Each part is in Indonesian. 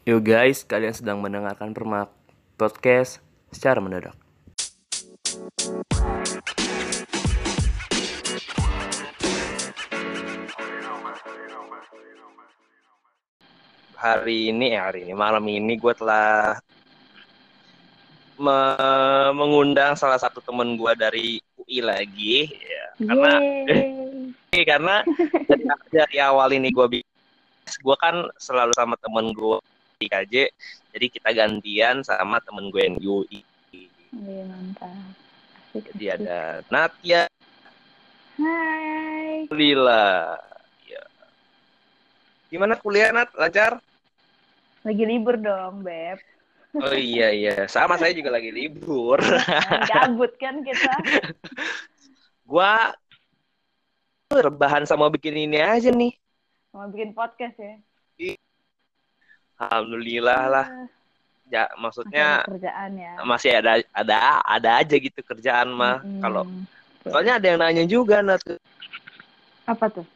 Yo guys, kalian sedang mendengarkan Permak Podcast secara mendadak. Hari ini, eh, hari ini, malam ini gue telah me- mengundang salah satu temen gue dari UI lagi, ya. karena Yeay. karena dari, dari awal ini gue gue kan selalu sama temen gue di KJ jadi kita gantian sama temen gue yang UI Iya, mantap. Asik, jadi asik. ada Natya Hai. Lila ya. gimana kuliah Nat lancar Lagi libur dong, Beb. oh iya iya sama saya juga lagi libur Gabut kan kita. gue rebahan sama bikin ini aja nih Mau bikin podcast ya. Alhamdulillah lah ya Masih maksudnya ada kerjaan ya. masih ada ada ada aja gitu kerjaan mah Mm-mm. kalau soalnya ada yang nanya juga Nat apa tuh?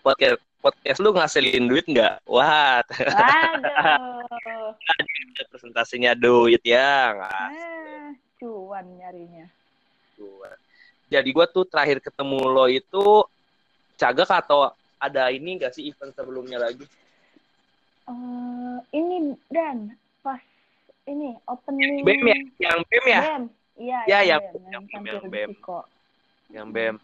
podcast podcast lu ngasilin duit nggak? Wah, Aduh. presentasinya duit ya nggak? Ah, cuan nyarinya. Jadi gua tuh terakhir ketemu lo itu cagak atau ada ini nggak sih event sebelumnya lagi? Eh, ini dan pas ini opening BEM ya? Yang BEM ya? BEM. Iya, Ya, yang yang- BEM, yang yang BEM, tampil BEM. Yang BEM.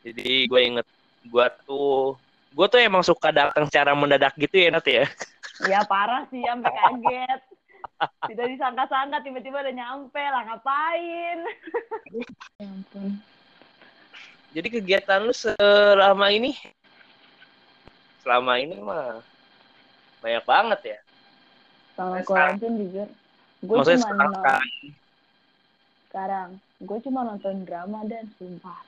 Jadi gue inget gua tuh gue tuh emang suka datang secara mendadak gitu ya Nat ya. Ya parah sih, sampai kaget. Tidak disangka-sangka tiba-tiba udah nyampe lah ngapain? ya ampun. Jadi kegiatan lu selama ini selama ini mah banyak banget ya. Sama Sekarang- quarantine jujur, gue cuma sekarang nonton sekarang sekarang, gue cuma nonton drama dan sumpah.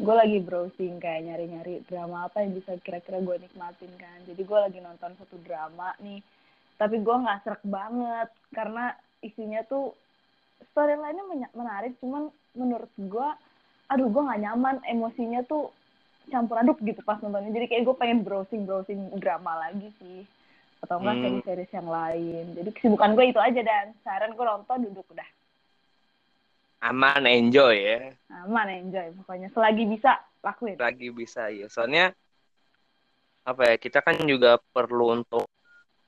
Gue lagi browsing kayak nyari-nyari drama apa yang bisa kira-kira gue nikmatin kan. Jadi gue lagi nonton satu drama nih, tapi gue nggak serak banget karena isinya tuh storyline-nya menarik, cuman menurut gue, aduh gue nggak nyaman, emosinya tuh campur aduk gitu pas nontonnya. Jadi kayak gue pengen browsing browsing drama lagi sih, atau enggak Hmm. seri-series yang lain. Jadi kesibukan gue itu aja dan saran gue nonton duduk udah aman enjoy ya. aman enjoy pokoknya selagi bisa lakuin lagi bisa ya soalnya apa ya kita kan juga perlu untuk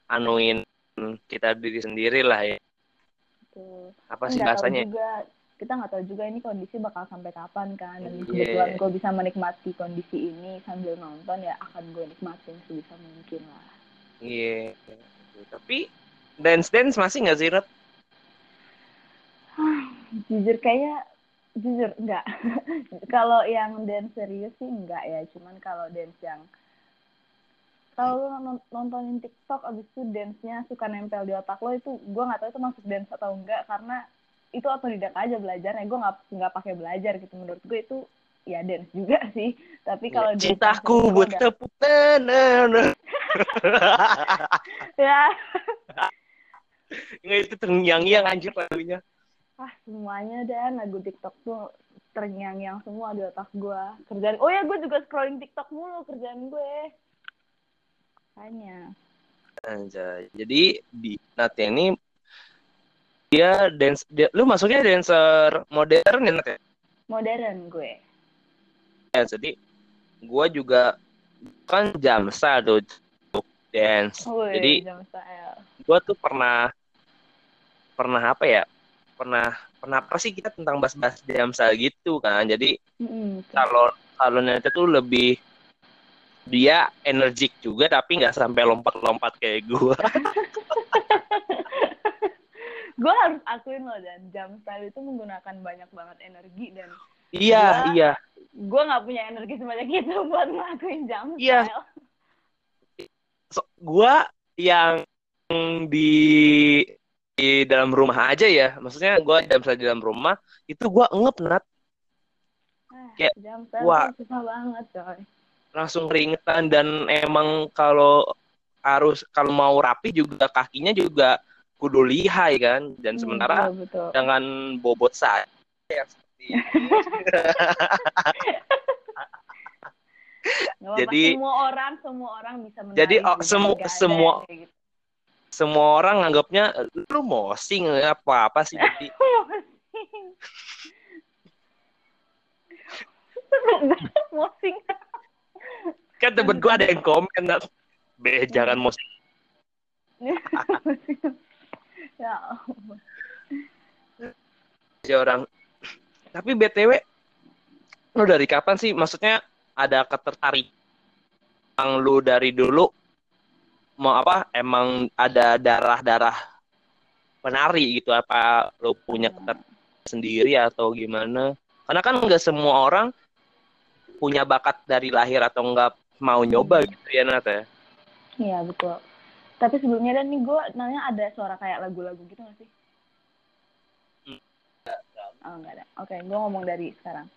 anuin kita diri sendiri lah ya Tuh. apa Kan sih nggak tahu bahasanya juga kita nggak tahu juga ini kondisi bakal sampai kapan kan dan Iya. kebetulan gue bisa menikmati kondisi ini sambil nonton ya akan gue nikmatin sebisa mungkin lah iya. Tapi dance dance masih nggak sih Rat? jujur kayaknya jujur enggak kalau yang dance serius sih enggak ya. Cuman kalau dance yang kalau lu non- nontonin TikTok abis itu dance-nya suka nempel di otak lo itu gue nggak tahu itu masuk dance atau enggak karena itu otodidak aja belajarnya. Gue nggak nggak pakai belajar gitu. Menurut gue itu ya dance juga sih. Tapi kalau Iya, cintaku buat tepuk tangan ya. Nggak itu terngiang-ngiang anjir lagunya. Ah semuanya dan lagu TikTok tuh terngiang-ngiang semua di otak gue kerjaan oh ya gue juga scrolling TikTok mulu kerjaan gue. Hanya Anjay. jadi di Natya ini dia dance dia, lu masuknya dancer modern ya modern gue. Ya, jadi gua juga kan jamsa tuh. untuk dance. Jadi jam gue tuh pernah pernah apa ya pernah pernah apa sih kita tentang bahas-bahas damsel gitu kan. Jadi Mm-mm, tuh. kalau kalau nanti tuh lebih dia energik juga tapi nggak sampai lompat-lompat kayak gue gue harus akuin loh dan. Jam style itu menggunakan banyak banget energi dan iya Gua- iya. gue nggak punya energi sebanyak itu buat ngelakuin jam Iya. style gue yang di di dalam rumah aja ya maksudnya gue damsel di dalam rumah itu gue ngep nat Ah, Kayak, jam wah. tuh susah banget coy langsung keringetan dan emang kalau harus kalau mau rapi juga kakinya juga kudu lihai kan dan Hmm, sementara betul, betul. dengan bobot saya yang seperti Jadi- semua orang semua orang bisa menarik Jadi, oh, semu- gaya semua- gitu. semua orang nganggapnya lu mosing apa apa sih jadi mosing. Kan temen gue ada yang komen be jangan mosing. Ya si orang. Tapi btw lu dari kapan sih? Maksudnya ada ketertarik yang lu dari dulu mau apa emang ada darah-darah penari gitu apa lu punya keter sendiri atau gimana? Karena kan nggak semua orang punya bakat dari lahir atau nggak mau nyoba gitu ya Nat ya? Iya betul. Tapi sebelumnya dan nih gue nanya ada suara kayak lagu-lagu gitu gak sih? Oh enggak ada. Oke gue ngomong dari sekarang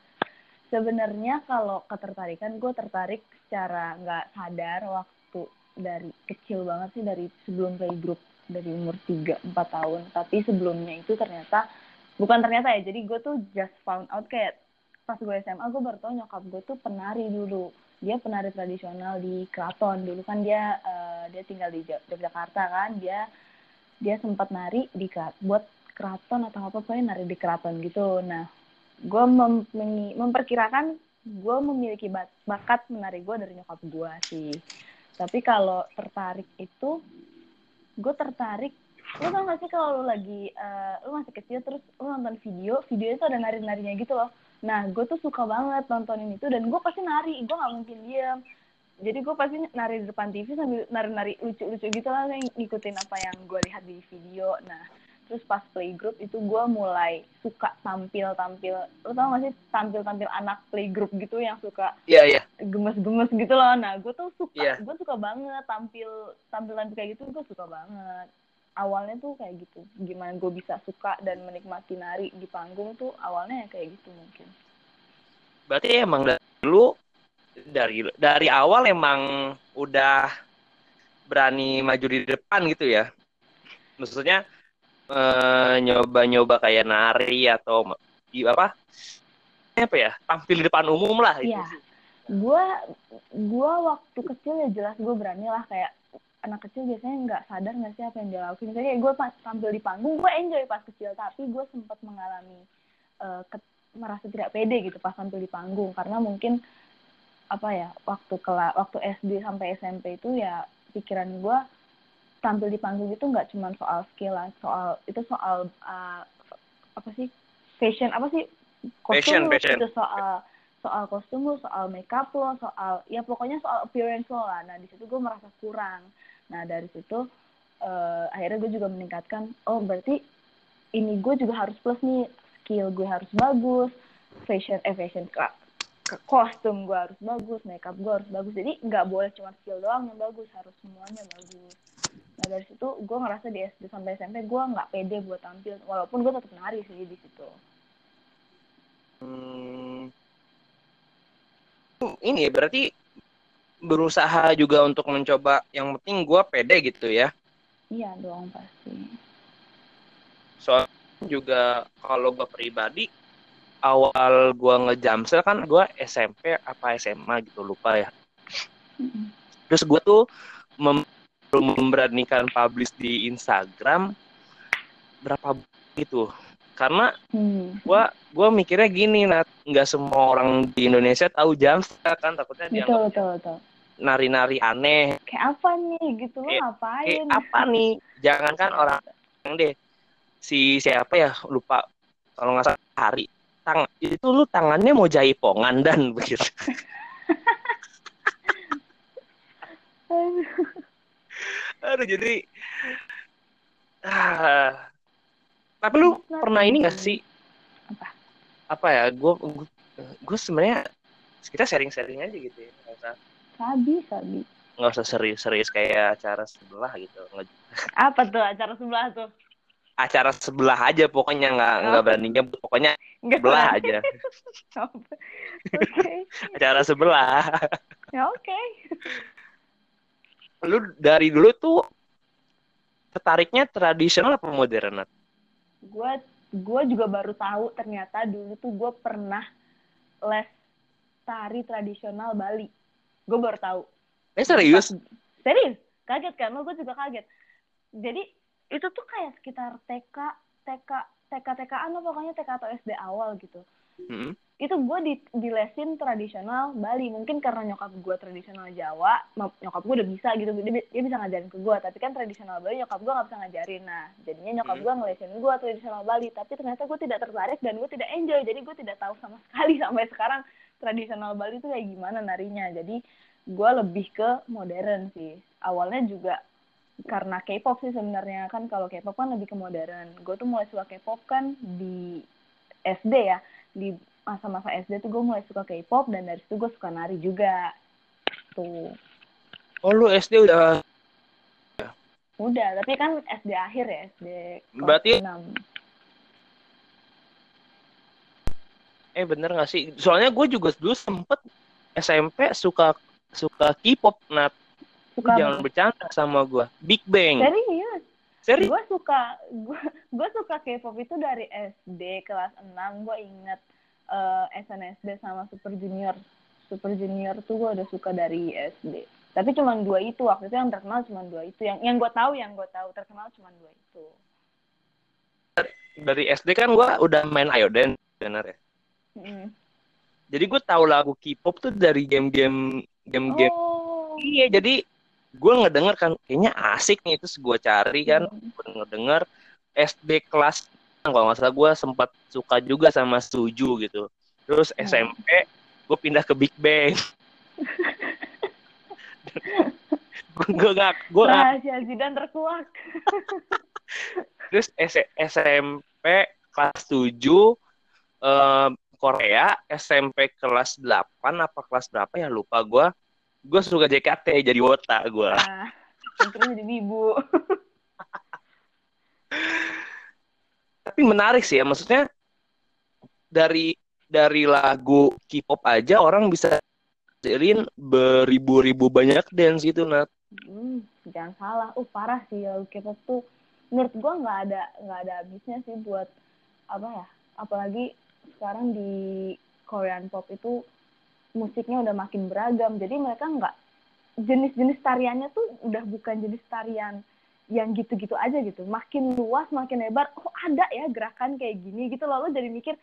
sebenarnya kalau ketertarikan gue tertarik secara nggak sadar waktu dari kecil banget sih dari sebelum playgroup dari umur 3 4 tahun. Tapi sebelumnya itu ternyata bukan ternyata ya jadi gue tuh just found out kayak pas gue SMA gue baru tau nyokap gue tuh penari dulu. Dia penari tradisional di keraton. Dulu kan dia uh, dia tinggal di Yogyakarta kan. Dia dia sempat nari di buat keraton atau apa pokoknya nari di keraton gitu. Nah gue mem memperkirakan gue memiliki bakat menari gue dari nyokap gue sih. Tapi kalau tertarik itu gue tertarik lu tau gak sih kalau lu lagi uh, lu masih kecil terus lu nonton video video itu ada nari narinya gitu loh. Nah gue tuh suka banget nontonin itu dan gue pasti nari gue nggak mungkin diam jadi gue pasti nari di depan TV sambil nari-nari lucu-lucu gitu lah ngikutin apa yang gue lihat di video. Nah terus pas playgroup itu gue mulai suka tampil tampil lo tau gak sih tampil tampil anak playgroup gitu yang suka iya yeah, yeah. gemes gemes gitu loh. Nah gue tuh suka yeah. gue suka banget tampil tampil tampil kayak gitu gue suka banget. Awalnya tuh kayak gitu gimana gue bisa suka dan menikmati nari di panggung tuh awalnya kayak gitu mungkin. Berarti emang dulu dari dari awal emang udah berani maju di depan gitu ya? Maksudnya uh, nyoba-nyoba kayak nari atau apa apa ya tampil di depan umum lah itu. Iya. Gue gue waktu kecil ya jelas gue berani lah kayak anak kecil biasanya nggak sadar nggak sih apa yang dia lakuin. Misalnya gue pas tampil di panggung gue enjoy pas kecil tapi gue sempat mengalami uh, ke, merasa tidak pede gitu pas tampil di panggung karena mungkin apa ya waktu kela waktu SD sampai SMP itu ya pikiran gue tampil di panggung itu nggak cuma soal skill lah, soal itu soal uh, apa sih fashion apa sih kostum fashion, fashion. itu soal soal kostum lo, soal makeup lo, soal ya pokoknya soal appearance lo lah. Nah di situ gue merasa kurang. Nah dari situ uh, akhirnya gue juga meningkatkan. Oh berarti ini gue juga harus plus nih skill gue harus bagus, fashion eh fashion kostum gue harus bagus, makeup gue harus bagus. Jadi nggak boleh cuma skill doang yang bagus, harus semuanya bagus nah dari situ gue ngerasa di SD sampai SMP gue nggak pede buat tampil. Walaupun gue tetap nari sih di situ. Hmm. ini berarti berusaha juga untuk mencoba. Yang penting gue pede gitu ya. Iya dong pasti. Soal juga kalau gue pribadi awal gue ngejamsel kan gue SMP apa SMA gitu lupa ya. Mm -hmm. terus gue tuh mem belum memberanikan publish di Instagram berapa itu? Karena hmm. gua gua mikirnya gini nat. Nggak semua orang di Indonesia tahu jam kan? Takutnya dia betul, betul, betul. nari-nari aneh. Kayak apa nih? Gitu lo ngapain? kayak apa nih? Jangankan orang deh si siapa ya? Lupa. Kalau nggak salah hari. Tang itu lu tangannya mau jaipongan dan begitu Aduh jadi ah. Tapi lu pernah ini gak sih? Apa? Apa ya? Gue gue sebenarnya kita sharing-sharing aja gitu ya. Gak usah. Sabi, sabi. Gak usah serius-serius kayak acara sebelah gitu. Apa tuh acara sebelah tuh? Acara sebelah aja pokoknya nggak nggak oh. berani nyebut pokoknya Nggak sebelah aja. Okay. acara sebelah. Ya oke. Okay lu dari dulu tuh tertariknya tradisional apa modern? Gue gue juga baru tahu ternyata dulu tuh gue pernah les tari tradisional Bali. Gue baru tahu. Eh serius? Serius? Kaget kan? Lo gue juga kaget. jadi itu tuh kayak sekitar TK TK TK TK-an pokoknya TK atau SD awal gitu mm-hmm. itu gue di di lesin tradisional Bali. Mungkin karena nyokap gue tradisional Jawa nyokap gue udah bisa gitu. Dia, dia bisa ngajarin ke gue tapi kan tradisional Bali nyokap gue nggak bisa ngajarin. Nah jadinya nyokap mm-hmm. gue ngelesin gue tradisional Bali. Tapi ternyata gue tidak tertarik dan gue tidak enjoy. Jadi gue tidak tahu sama sekali sampai sekarang tradisional Bali itu kayak gimana narinya. Jadi gue lebih ke modern sih. Awalnya juga karena K-pop sih sebenarnya. Kan kalau K-pop kan lebih ke modern. Gue tuh mulai suka K-pop kan di SD ya, di masa-masa SD tuh gue mulai suka K-pop dan dari situ gue suka nari juga. Tuh. Oh lu SD udah? Udah, tapi kan SD akhir ya, SD Berarti 6. Eh bener gak sih? Soalnya gue juga dulu sempet SMP suka suka K-pop, nah Suka jangan bercanda sama gue. Big Bang. Serius? Serius? Gue suka gue suka K-pop itu dari SD kelas 6. Gue inget uh, eh, SNSD sama Super Junior. Super Junior tuh gue udah suka dari SD. Tapi cuma dua itu waktu itu yang terkenal cuma dua itu. Yang yang gue tahu yang gue tahu terkenal cuma dua itu. Dari SD kan gue udah main Ayo Dance benar ya. Mm. Jadi gue tahu lagu K-pop tuh dari game-game game-game. Oh. Iya, jadi gue ngedenger kan kayaknya asik nih itu gue cari kan hmm. gue ngedenger SD kelas kalau nggak salah gue sempat suka juga sama Suju gitu. Terus hmm. SMP gue pindah ke Big Bang. Gue gak gue rahasia Zidan terkuak. Terus S SMP kelas 7 um, Korea SMP kelas 8 apa kelas berapa ya lupa gue gue suka JKT jadi wota gue nah, jadi ibu. Tapi menarik sih ya maksudnya dari dari lagu K-pop aja orang bisa jadiin beribu-ribu banyak dance gitu Nat. Hmm, jangan salah. Uh parah sih lagu K-pop tuh. Menurut gue nggak ada nggak ada habisnya sih buat apa ya apalagi sekarang di Korean pop itu musiknya udah makin beragam. Jadi mereka nggak jenis-jenis tariannya tuh udah bukan jenis tarian yang gitu-gitu aja gitu. Makin luas makin lebar oh ada ya gerakan kayak gini gitu loh. Lo jadi mikir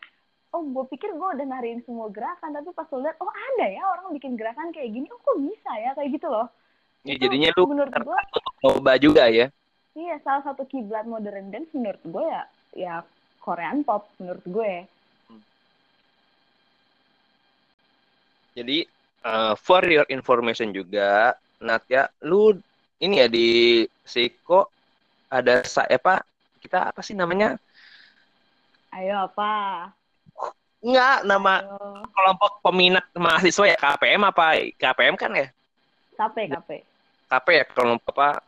oh gue pikir gue udah nariin semua gerakan tapi pas lo lihat oh ada ya orang bikin gerakan kayak gini oh kok bisa ya kayak gitu loh. Ya, itu, jadinya lu menurut gue coba juga ya. Iya salah satu kiblat modern dance menurut gue ya ya Korean pop menurut gue Jadi uh, for your information juga, Natya, lu ini ya di Siko ada apa? Kita apa sih namanya? Ayo apa? Enggak, nama Ayo. kelompok peminat mahasiswa ya KPM apa? KPM kan ya? KP, KP. KP ya kelompok apa?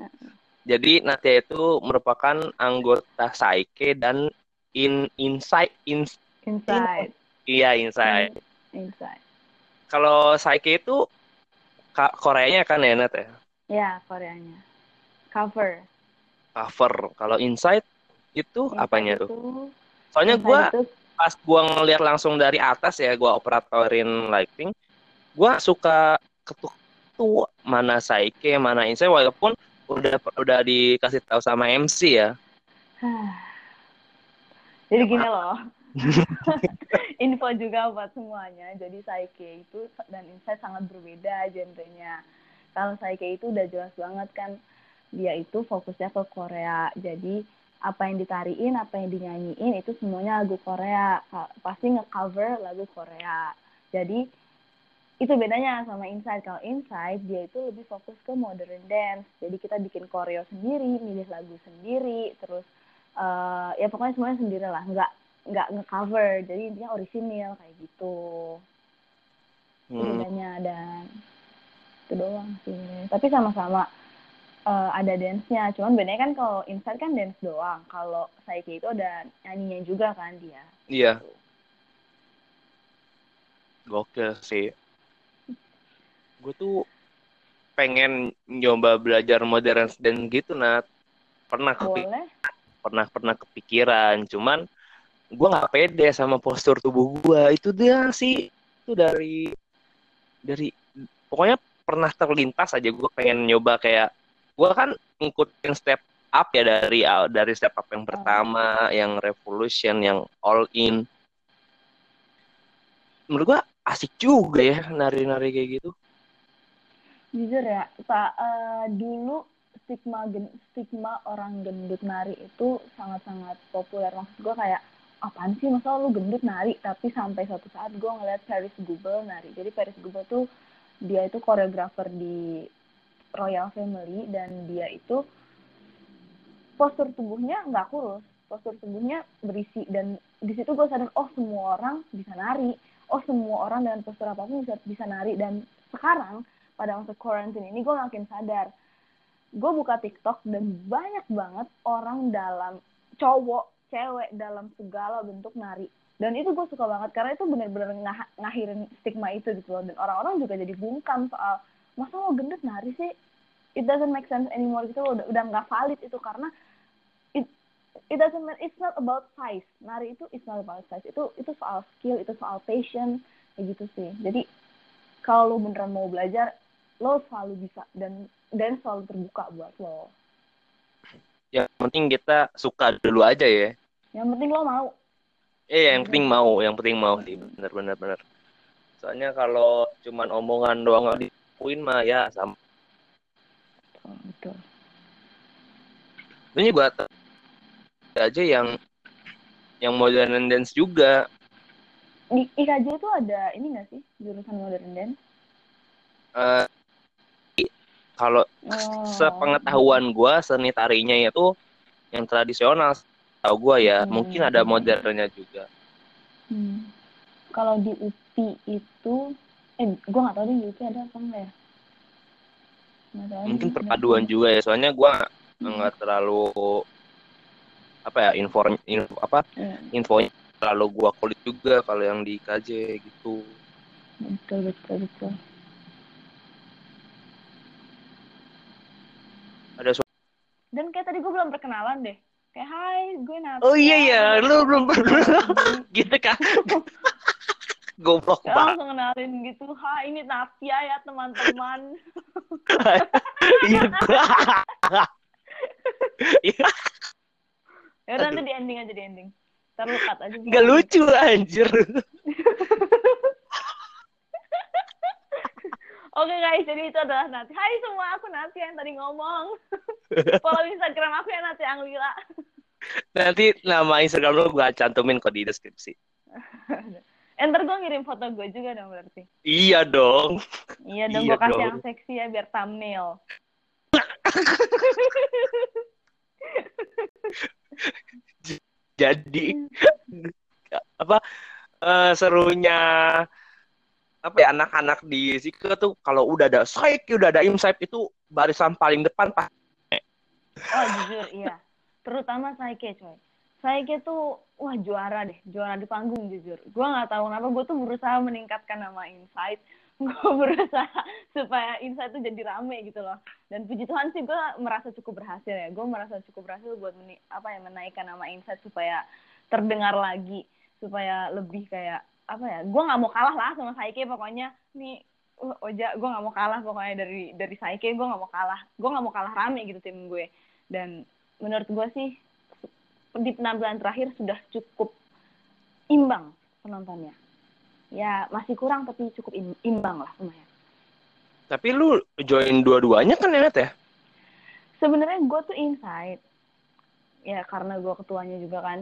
Jadi Natya itu merupakan anggota Saike dan in Insight in, Inside. iya, Inside. In, inside kalau Saiki itu Koreanya kan ya Nat ya? Ya, Koreanya. Cover. Cover. Kalau Inside itu inside apanya itu, tuh? Soalnya gue pas gue ngeliat langsung dari atas ya, gue operatorin lighting, gue suka ketuk tuh mana Saike, mana Inside, walaupun udah udah dikasih tahu sama MC ya. Jadi gini loh, info juga buat semuanya. Jadi Saike itu dan Insight sangat berbeda genrenya. Kalau Saike itu udah jelas banget kan dia itu fokusnya ke Korea. Jadi apa yang ditariin, apa yang dinyanyiin itu semuanya lagu Korea. Pasti nge-cover lagu Korea. Jadi itu bedanya sama Inside. Kalau Inside dia itu lebih fokus ke modern dance. Jadi kita bikin koreo sendiri, milih lagu sendiri, terus uh, ya pokoknya semuanya sendiri lah. Nggak nggak ngecover. Jadi intinya orisinil kayak gitu. Hmm. bedanya dan itu doang sih. Tapi sama-sama uh, ada dance-nya. Cuman bedanya kan kalau inside kan dance doang. Kalau Saiki itu ada nyanyinya juga kan dia. Iya. Gitu. gokil sih. Gue tuh pengen nyoba belajar modern dance gitu nat. Pernah kepikiran pernah pernah kepikiran. Cuman gue nggak pede sama postur tubuh gue itu dia sih itu dari dari pokoknya pernah terlintas aja gue pengen nyoba kayak gue kan ngikutin step up ya dari dari step up yang pertama, yang revolution, yang all in. Menurut gua asik juga ya nari-nari kayak gitu. Jujur ya, Pak, uh, dulu stigma gen stigma orang gendut nari itu sangat-sangat populer. Maksud gua kayak apaan sih? Masa lu gendut nari? Tapi sampai suatu saat gue ngeliat Paris Google nari. Jadi Paris Google tuh dia itu koreografer di Royal Family dan dia itu postur tubuhnya nggak kurus postur tubuhnya berisi. Dan di situ gue sadar oh semua orang bisa nari. Oh semua orang dengan postur apa pun bisa bisa nari. Dan sekarang pada masa quarantine ini gue makin sadar. Gue buka TikTok dan banyak banget orang dalam cowok cewek dalam segala bentuk nari. Dan itu gue suka banget karena itu benar-benar ngah ngakhirin stigma itu gitu loh. Dan orang-orang juga jadi bungkam soal masa lo gendut nari sih? It doesn't make sense anymore gitu loh. Udah udah nggak valid itu karena it it doesn't matter it's not about size. Nari itu it's not about size. Itu itu soal skill itu soal passion kayak gitu sih. Jadi kalau lo beneran mau belajar lo selalu bisa dan dan selalu terbuka buat lo yang penting kita suka dulu aja ya. Yang penting lo mau. Eh yang penting mau yang penting mau sih. Bener bener bener. Soalnya kalau cuman omongan doang nggak dipuin mah ya sama. Oh, betul. Ini buat aja yang yang modern dance juga. Di IKJ itu ada ini nggak sih jurusan modern dance? Uh, kalau oh. sepengetahuan gue seni tarinya itu yang tradisional tahu gue ya hmm. mungkin ada modernnya juga hmm. kalau di UPI itu eh gue nggak tahu di UPI ada apa enggak ya mungkin perpaduan ya. juga ya soalnya gue hmm. nggak terlalu apa ya info, info apa hmm. infonya terlalu gue kulit juga kalau yang di KJ gitu betul betul betul ada dan kayak tadi gue belum perkenalan deh. Kayak hai gue Natia oh iya iya. Lu belum gitu kan? Goblok banget langsung kenalin gitu. Hai ini Natia ya teman-teman. Iya iya. Ya nanti di ending aja di ending. Terlukat aja. Gak lucu anjir Oke okay, guys, jadi itu adalah Nanti. Hai semua, aku Nanti yang tadi ngomong. Follow Instagram aku ya Nanti Anglila. Nanti nama Instagram lu gue cantumin kok di deskripsi. Enter gue ngirim foto gue juga dong berarti. Iya dong. Iya dong, iya gue kasih yang seksi ya biar thumbnail. Jadi apa uh, serunya apa ya anak-anak di Zika tuh kalau udah ada Saik, udah ada Imsaip itu barisan paling depan pak. Oh jujur iya, terutama Saike coy. Saike tuh wah juara deh, juara di panggung jujur. Gue nggak tahu kenapa gue tuh berusaha meningkatkan nama Insight. Gue berusaha supaya Insight tuh jadi rame gitu loh. Dan puji Tuhan sih gue merasa cukup berhasil ya. Gue merasa cukup berhasil buat meni apa ya menaikkan nama Insight supaya terdengar lagi, supaya lebih kayak apa ya gue nggak mau kalah lah sama Saike pokoknya. Nih uh, Oja gue nggak mau kalah pokoknya dari dari Saike gue nggak mau kalah. Gue nggak mau kalah rame gitu tim gue. Dan menurut gue sih di penampilan terakhir sudah cukup imbang penontonnya. Ya masih kurang tapi cukup imbang lah lumayan. Tapi lu join dua-duanya kan ya ya? Sebenarnya gue tuh inside. Ya karena gue ketuanya juga kan.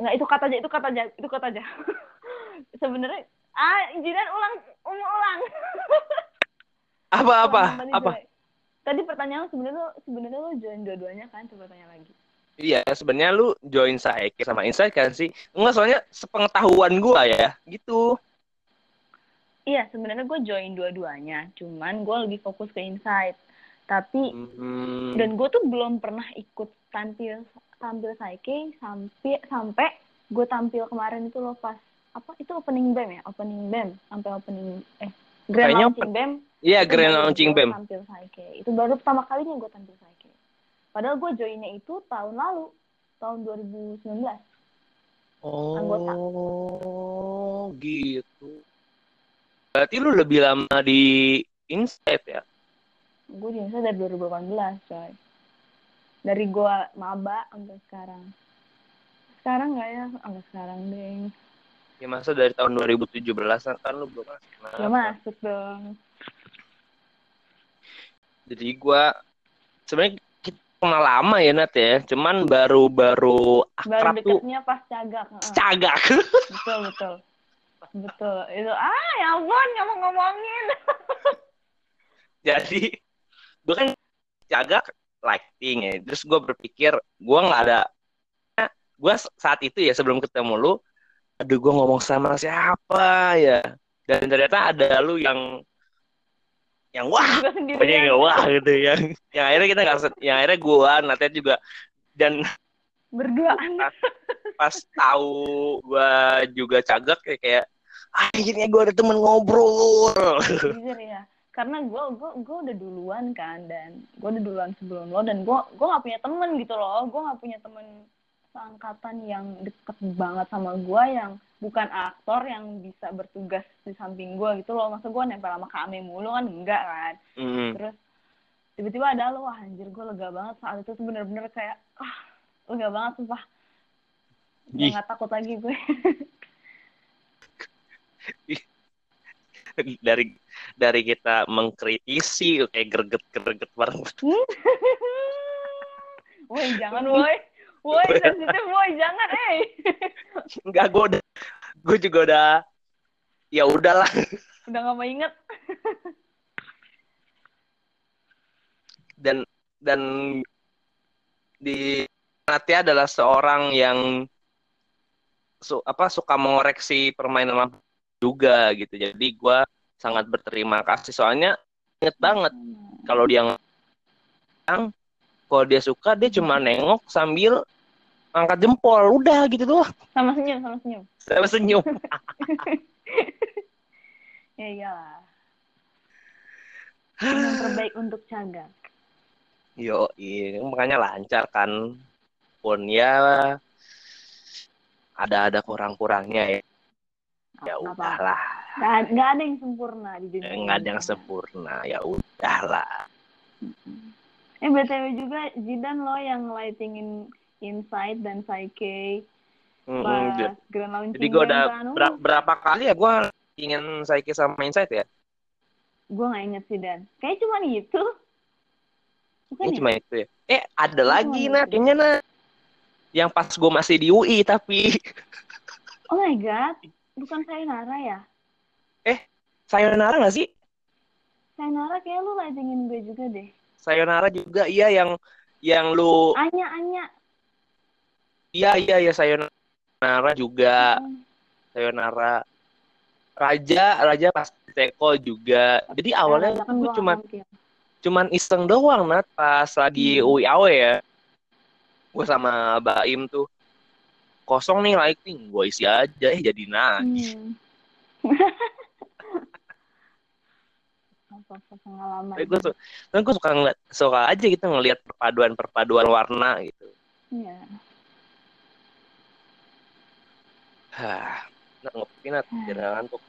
Nggak itu kata aja itu kata aja itu kata aja sebenarnya ah jiran ulang ulang. Apa apa? Apa? tadi pertanyaan sebenarnya lu sebenarnya lu join dua-duanya kan? Coba tanya lagi. Iya sebenarnya lu join Saike sama Insight kan sih? Enggak soalnya sepengetahuan gua ya gitu. Iya sebenarnya gue join dua-duanya cuman gue lebih fokus ke Insight tapi hmm. dan gue tuh belum pernah ikut tampil tampil Saike sampai sampai gue tampil kemarin itu loh pas apa? Itu opening BEM ya? Opening BEM sampai opening eh grand Kayaknya launching BEM iya grand launching BEM tampil Saike. Itu baru pertama kalinya gue tampil Saike. Padahal gue joinnya itu tahun lalu. Tahun 2019 oh anggota. gitu. Berarti lu lebih lama di Insight ya? Gue di Insight dari 2018 coy. Dari gue maba sampai sekarang. Sekarang nggak ya? Sampai sekarang deh ya masa dari tahun 2017 kan lu belum masuk ya masuk dong. Jadi gue sebenarnya kita kenal lama ya Nat ya. Cuman baru baru akrab baru deketnya pas cagak cagak. Betul betul. Betul. Itu ah ya ampun ngomong ngomongin. Jadi gue kan cagak lighting ya. Terus gue berpikir gue nggak ada gue saat itu ya sebelum ketemu lu aduh gue ngomong sama siapa ya? Dan ternyata ada lu yang yang wah banyak yang wah gitu yang yang akhirnya kita nggak yang akhirnya gue nanti juga. Dan berduaan. pas, pas tahu gue juga cagak kayak kayak akhirnya gue ada temen ngobrol. Jujur ya karena gue gue gue udah duluan kan dan gue udah duluan sebelum lo dan gue gue gak punya temen gitu loh. Gue gak punya temen seangkatan yang deket banget sama gue yang bukan aktor yang bisa bertugas di samping gue gitu loh. Masa gue nempel sama kami mulu kan enggak kan? Mm. terus tiba-tiba ada lo wah anjir gue lega banget. Saat itu tuh bener-bener kayak ah lega banget sumpah. Nggak takut lagi gue. Dari dari kita mengkritisi kayak greget greget bareng. woi jangan woi, woi sensitif woi jangan eh. Enggak gue udah, gue juga udah ya udahlah. Udah gak mau inget. dan dan di Natia adalah seorang yang su, apa suka mengoreksi permainan juga gitu jadi gue sangat berterima kasih soalnya inget banget kalau dia yang kalau dia suka dia cuma nengok sambil angkat jempol udah gitu doang. Sama senyum sama senyum. Sama senyum. Ya iyalah. Yang terbaik untuk cagak yo iya makanya lancar kan. Pun ya ada ada kurang-kurangnya ya. Ya udahlah. Nggak, nggak ada yang sempurna di dunia nggak ada yang sempurna ya udahlah. Eh btw juga Jidan lo yang lightingin Inside dan Psyche mm, pas grand launching jadi gue udah kan, ber berapa kali ya gue ingin Psyche sama Inside ya gue nggak inget sih Dan kayak cuma itu Bukan ini ya? cuma itu ya eh ada lagi nah kayaknya nah yang pas gue masih di UI tapi oh my god bukan sayonara ya? Eh, sayonara gak sih? Sayonara kayak lu lightingin gue juga deh. Sayonara juga iya yang yang lu Anya Anya. Iya iya iya sayonara juga. Hmm. Sayonara. Raja Raja pas Teko juga. Jadi awalnya kan gue cuma cuman iseng doang nat pas lagi hmm. UIAW ya. Gue sama Baim tuh kosong nih lighting gue isi aja eh jadi nangis hmm. pengalaman gue suka, gue suka ngeliat, suka aja gitu ngelihat perpaduan perpaduan warna gitu Iya. Hah, ngopi nat, jangan ngantuk.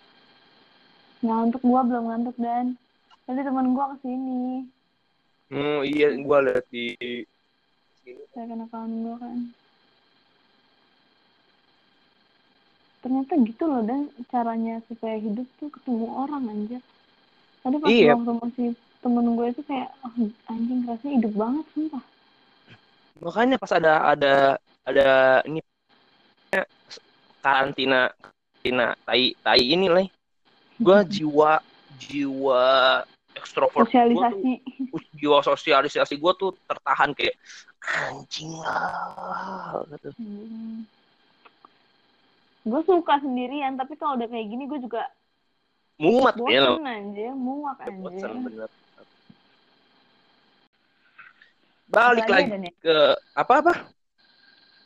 Ngantuk gua belum ngantuk dan tadi teman gua ke sini. Hmm iya, gua lihat di. Saya kena kawan gua kan. ternyata gitu loh dan caranya supaya hidup tuh ketemu orang aja tadi pas iya. waktu masih temen gue itu kayak oh, anjing rasanya hidup banget sumpah makanya pas ada ada ada ini karantina karantina tai tai ini lah gue jiwa jiwa ekstrovert sosialisasi gua tuh, jiwa sosialisasi gue tuh tertahan kayak anjing lah gitu. Hmm. Gue suka sendirian tapi kalau udah kayak gini gue juga muat ya aja muak bener. balik lagi ke apa apa?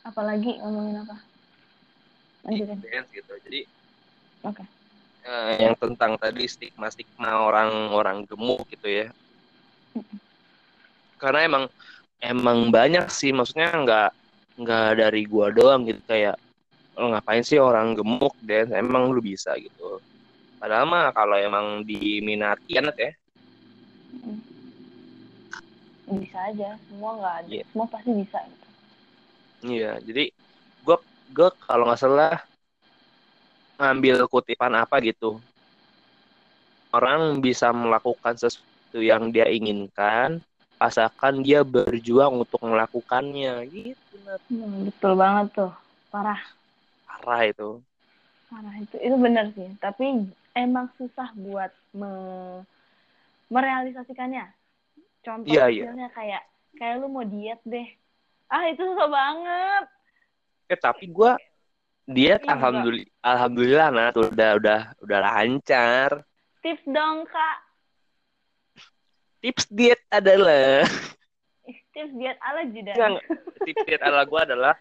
Apalagi ngomongin apa lanjutin dance gitu. Jadi okay. eh, yang tentang tadi stigma stigma orang orang gemuk gitu ya. Karena emang emang banyak sih. Maksudnya nggak nggak dari gua doang gitu. Kayak lo ngapain sih orang gemuk dan emang lu bisa gitu. Padahal mah kalau emang diminati kan ya. Bisa aja. Semua nggak ada. Yeah. semua pasti bisa gitu. Iya yeah, jadi gue kalau nggak salah ngambil kutipan apa gitu. Orang bisa melakukan sesuatu yang dia inginkan asalkan dia berjuang untuk melakukannya. Gitu hmm, betul banget tuh. Parah. Parah itu. Parah itu. Itu benar sih. Tapi emang susah buat me merealisasikannya. Contoh yeah, iya. kecilnya yeah. kayak kayak lu mau diet deh. Ah itu susah banget eh tapi gue diet iya, alhamdulillah enggak. alhamdulillah nah tuh udah udah udah lancar tips dong kak tips diet adalah tips diet ala jidan tips diet ala gue adalah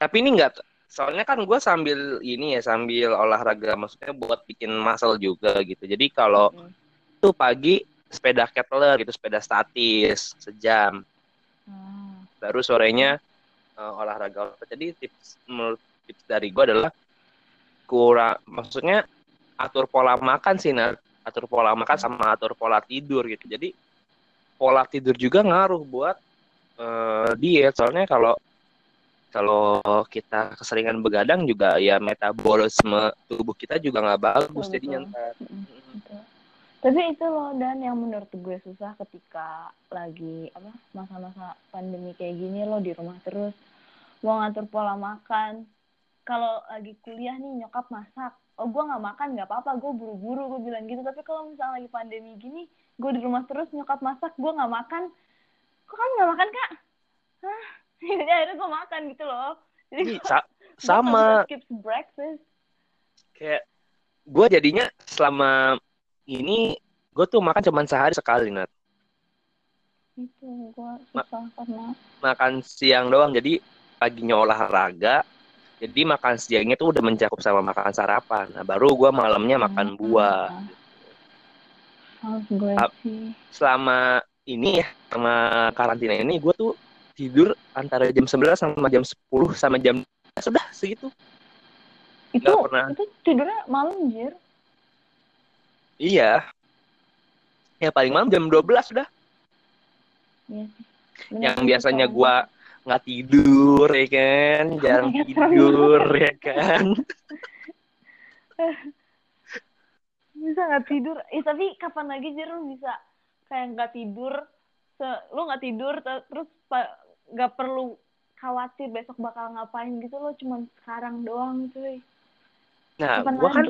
tapi ini enggak soalnya kan gue sambil ini ya sambil olahraga maksudnya buat bikin muscle juga gitu jadi kalau hmm. tuh pagi sepeda kettle gitu sepeda statis sejam hmm. baru sorenya uh, olahraga. Jadi tips menurut tips dari gue adalah kurang maksudnya atur pola makan sih nah atur pola makan sama atur pola tidur gitu. Jadi pola tidur juga ngaruh buat uh, diet. Soalnya kalau kalau kita keseringan begadang juga ya metabolisme tubuh kita juga nggak bagus betul, jadinya tapi itu loh dan yang menurut gue susah ketika lagi apa masa-masa pandemi kayak gini lo di rumah terus mau ngatur pola makan. Kalau lagi kuliah nih nyokap masak. Oh gue nggak makan nggak apa-apa. Gue buru-buru gue bilang gitu. Tapi kalau misalnya lagi pandemi gini gue di rumah terus nyokap masak gue nggak makan. Kok kamu nggak makan kak? Hah? jadi akhirnya gue makan gitu loh. Jadi gua, Sa sama. skip breakfast. Kayak gue jadinya selama ini gue tuh makan cuma sehari sekali nat. Itu gue susah Ma karena makan siang doang. Jadi paginya olahraga jadi makan siangnya tuh udah mencakup sama makan sarapan nah baru gue malamnya makan hmm, buah oh, gue sih. selama ini ya sama karantina ini gue tuh tidur antara jam 11 sama jam 10 sama jam sudah segitu. Itu pernah. itu tidurnya malam jir. Iya. Ya paling malam jam 12 sudah. Iya. Yang biasanya gua nggak tidur ya kan, jarang tidur. ya kan. bisa nggak tidur? Eh tapi kapan lagi jir? Lu bisa kayak nggak tidur? Se lu nggak tidur terus nggak perlu khawatir besok bakal ngapain gitu. Loh cuman sekarang doang cuy. Nah gue kan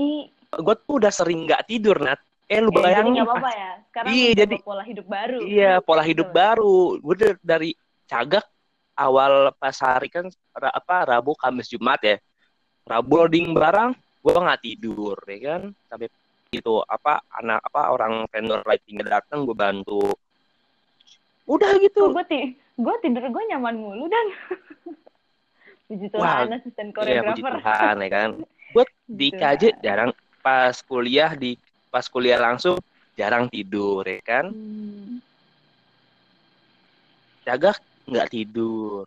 gue tuh udah sering nggak tidur nat. Eh lu eh, bayangin jadi apa-apa ya. Sekarang iya jadi pola hidup baru. Iya pola hidup gitu. baru gue dari cagak awal pas hari kan apa rabu kamis jumat ya. Rabu loading barang gue nggak tidur ya kan? Sampai itu apa anak apa orang vendor lightingnya datang gue bantu. Udah gitu. Gue gue tidur gue nyaman mulu dan. Puji Tuhan wow. asisten koreografer iya, puji Tuhan ya kan? Gue di KJ jarang pas kuliah di pas kuliah langsung jarang tidur ya kan? Hmm. jaga nggak tidur.